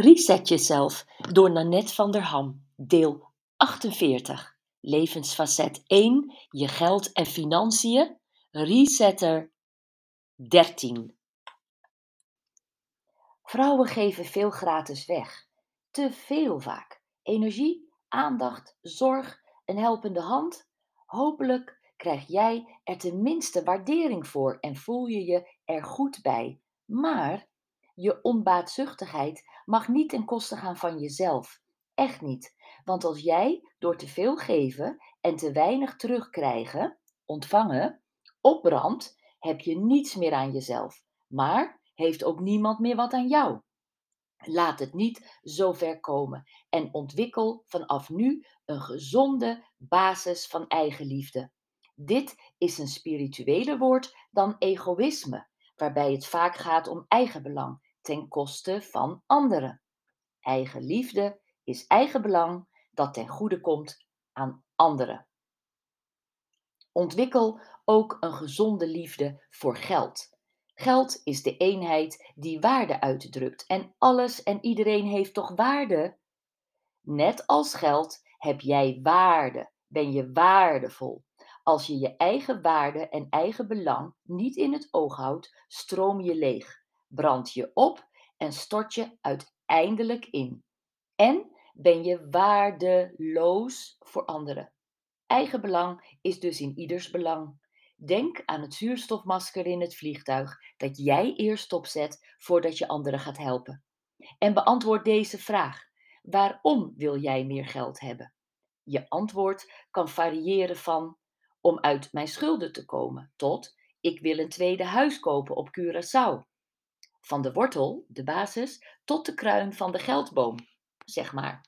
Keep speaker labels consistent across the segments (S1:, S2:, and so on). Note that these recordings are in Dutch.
S1: Reset jezelf door Nanette van der Ham, deel 48. Levensfacet 1, je geld en financiën. Resetter 13. Vrouwen geven veel gratis weg. Te veel vaak. Energie, aandacht, zorg, een helpende hand. Hopelijk krijg jij er tenminste waardering voor en voel je je er goed bij. Maar je onbaatzuchtigheid mag niet ten koste gaan van jezelf. Echt niet. Want als jij door te veel geven en te weinig terugkrijgen, ontvangen, opbrandt, heb je niets meer aan jezelf. Maar heeft ook niemand meer wat aan jou. Laat het niet zo ver komen en ontwikkel vanaf nu een gezonde basis van eigenliefde. Dit is een spiritueler woord dan egoïsme, waarbij het vaak gaat om eigenbelang ten koste van anderen. Eigenliefde is eigenbelang dat ten goede komt aan anderen. Ontwikkel ook een gezonde liefde voor geld. Geld is de eenheid die waarde uitdrukt en alles en iedereen heeft toch waarde? Net als geld heb jij waarde, ben je waardevol. Als je je eigen waarde en eigen belang niet in het oog houdt, stroom je leeg brand je op en stort je uiteindelijk in. En ben je waardeloos voor anderen. Eigenbelang is dus in ieders belang. Denk aan het zuurstofmasker in het vliegtuig dat jij eerst opzet voordat je anderen gaat helpen. En beantwoord deze vraag: waarom wil jij meer geld hebben? Je antwoord kan variëren van om uit mijn schulden te komen tot ik wil een tweede huis kopen op Curaçao van de wortel, de basis, tot de kruin van de geldboom, zeg maar.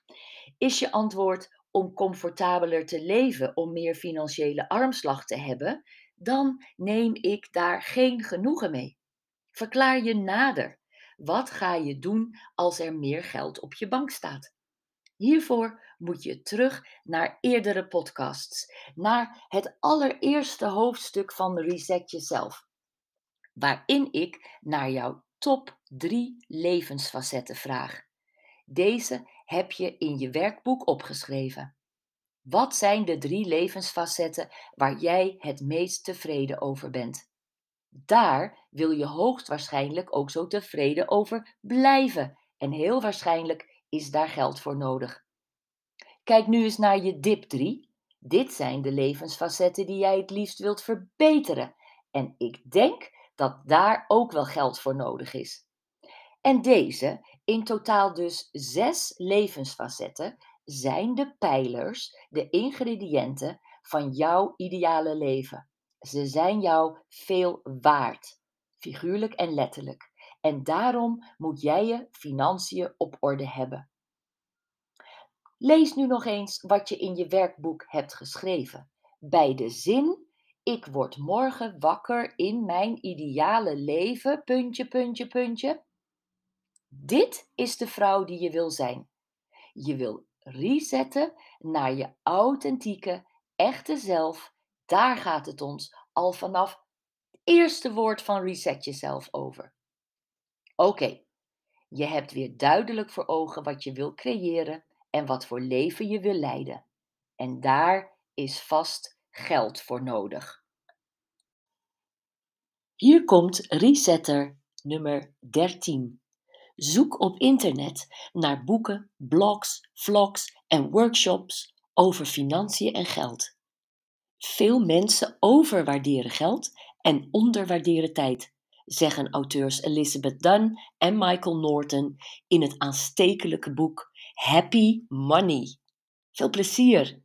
S1: Is je antwoord om comfortabeler te leven, om meer financiële armslag te hebben, dan neem ik daar geen genoegen mee. Verklaar je nader. Wat ga je doen als er meer geld op je bank staat? Hiervoor moet je terug naar eerdere podcasts, naar het allereerste hoofdstuk van Reset Jezelf, waarin ik naar jouw top 3 levensfacetten vraag. Deze heb je in je werkboek opgeschreven. Wat zijn de drie levensfacetten waar jij het meest tevreden over bent? Daar wil je hoogstwaarschijnlijk ook zo tevreden over blijven en heel waarschijnlijk is daar geld voor nodig. Kijk nu eens naar je dip 3. Dit zijn de levensfacetten die jij het liefst wilt verbeteren. En ik denk dat daar ook wel geld voor nodig is. En deze, in totaal dus zes levensfacetten, zijn de pijlers, de ingrediënten van jouw ideale leven. Ze zijn jou veel waard, figuurlijk en letterlijk. En daarom moet jij je financiën op orde hebben. Lees nu nog eens wat je in je werkboek hebt geschreven. Bij de zin ik word morgen wakker in mijn ideale leven, puntje, puntje, puntje. Dit is de vrouw die je wil zijn. Je wil resetten naar je authentieke, echte zelf. Daar gaat het ons al vanaf het eerste woord van reset jezelf over. Oké, je hebt weer duidelijk voor ogen wat je wil creëren en wat voor leven je wil leiden. En daar is vast geld voor nodig. Hier komt resetter nummer 13. Zoek op internet naar boeken, blogs, vlogs en workshops over financiën en geld. Veel mensen overwaarderen geld en onderwaarderen tijd, zeggen auteurs Elizabeth Dunn en Michael Norton in het aanstekelijke boek Happy Money. Veel plezier!